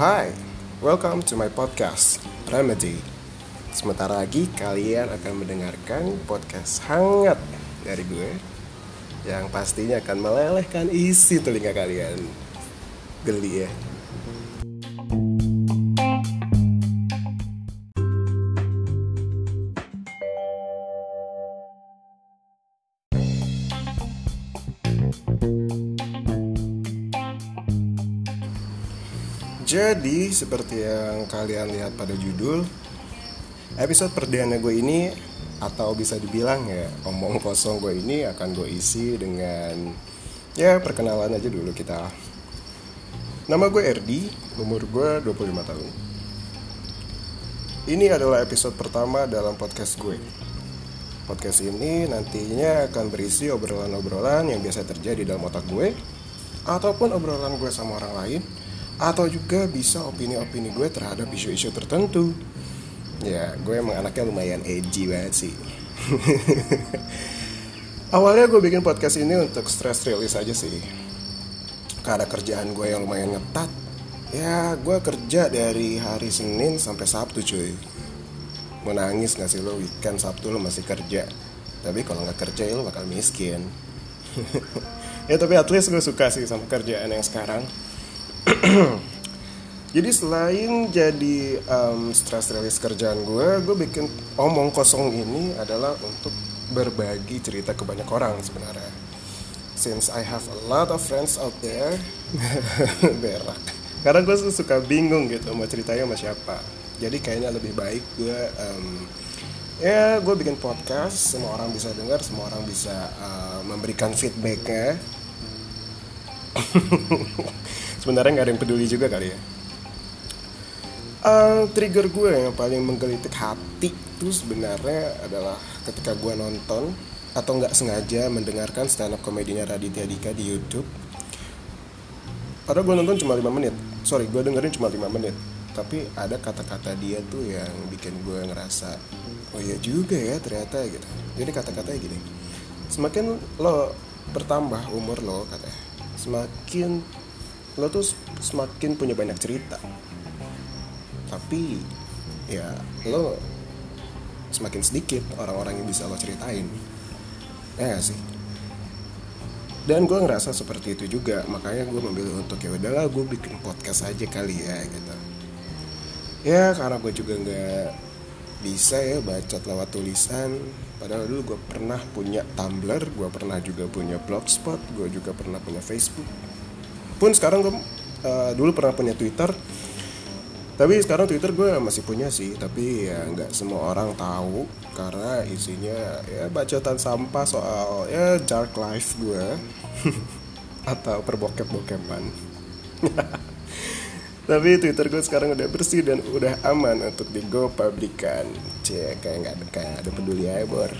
Hai, welcome to my podcast Remedy. Sementara lagi kalian akan mendengarkan podcast hangat dari gue yang pastinya akan melelehkan isi telinga kalian. Geli ya. Jadi seperti yang kalian lihat pada judul Episode perdana gue ini Atau bisa dibilang ya Omong kosong gue ini akan gue isi dengan Ya perkenalan aja dulu kita. Nama gue Erdi Umur gue 25 tahun. Ini adalah episode pertama dalam podcast gue. Podcast ini nantinya akan berisi obrolan-obrolan yang biasa terjadi dalam otak gue Ataupun obrolan gue sama orang lain atau juga bisa opini-opini gue terhadap isu-isu tertentu. Ya gue emang anaknya lumayan edgy banget sih. Awalnya gue bikin podcast ini untuk stress release aja sih. Karena kerjaan gue yang lumayan ngetat. Ya gue kerja dari hari Senin sampai Sabtu cuy. Mau nangis gak sih lo? Weekend Sabtu lo masih kerja. Tapi kalau nggak kerja ya lo bakal miskin. Ya tapi at least gue suka sih sama kerjaan yang sekarang jadi selain jadi um, stress release kerjaan gue gue bikin omong kosong ini adalah untuk berbagi cerita ke banyak orang sebenarnya. Since I have a lot of friends out there berak. Karena gue suka bingung gitu mau ceritanya sama siapa. Jadi kayaknya lebih baik gue um, ya gue bikin podcast semua orang bisa dengar semua orang bisa uh, memberikan feedbacknya sebenarnya nggak ada yang peduli juga kali ya? Uh, trigger gue yang paling menggelitik hati itu sebenarnya adalah ketika gue nonton atau nggak sengaja mendengarkan stand up komedinya Raditya Dika di YouTube. Padahal gue nonton cuma 5 menit. Sorry gue dengerin cuma 5 menit. Tapi ada kata-kata dia tuh yang bikin gue ngerasa oh iya juga ya ternyata gitu. Jadi kata-katanya gini semakin lo bertambah umur lo katanya semakin lo tuh semakin punya banyak cerita. Tapi ya lo semakin sedikit orang-orang yang bisa lo ceritain. Ya gak sih? Dan gue ngerasa seperti itu juga. Makanya gue memilih untuk ya udahlah gue bikin podcast aja kali ya gitu. Ya karena gue juga nggak bisa ya baca lewat tulisan. Padahal dulu gue pernah punya Tumblr gue pernah juga punya blogspot gue juga pernah punya Facebook pun sekarang gue uh, dulu pernah punya Twitter tapi sekarang Twitter gue masih punya sih. Tapi ya nggak semua orang tahu karena isinya ya bacotan sampah soal ya dark life gue atau perbokep-bokepan tapi Twitter gue sekarang udah bersih dan udah aman untuk di go publikan Cie, kayak nggak kayak ada peduli ya bor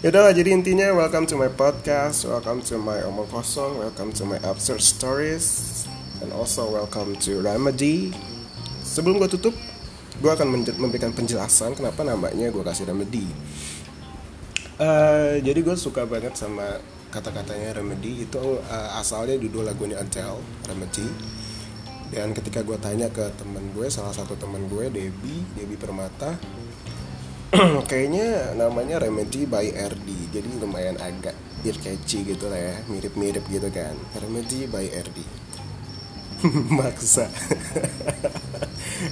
Yaudah lah, jadi intinya welcome to my podcast, welcome to my omong kosong, welcome to my absurd stories, and also welcome to Remedy. Sebelum gue tutup, gue akan memberikan penjelasan kenapa namanya gue kasih Remedy. Uh, jadi gue suka banget sama kata-katanya Remedy itu uh, asalnya judul lagunya Adele, Remedy. Dan ketika gue tanya ke temen gue, salah satu temen gue, Debbie, Debbie Permata, kayaknya namanya Remedy by RD jadi lumayan agak ear catchy gitu lah ya. Mirip-mirip gitu kan. Remedy by RD maksa.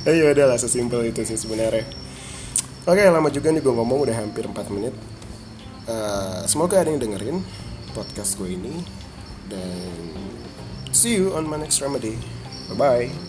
Ya udah lah sesimpel itu sih sebenarnya. Oke lama juga nih gue ngomong udah hampir 4 menit. Uh, semoga ada yang dengerin podcast gue ini. Dan see you on my next remedy. Bye bye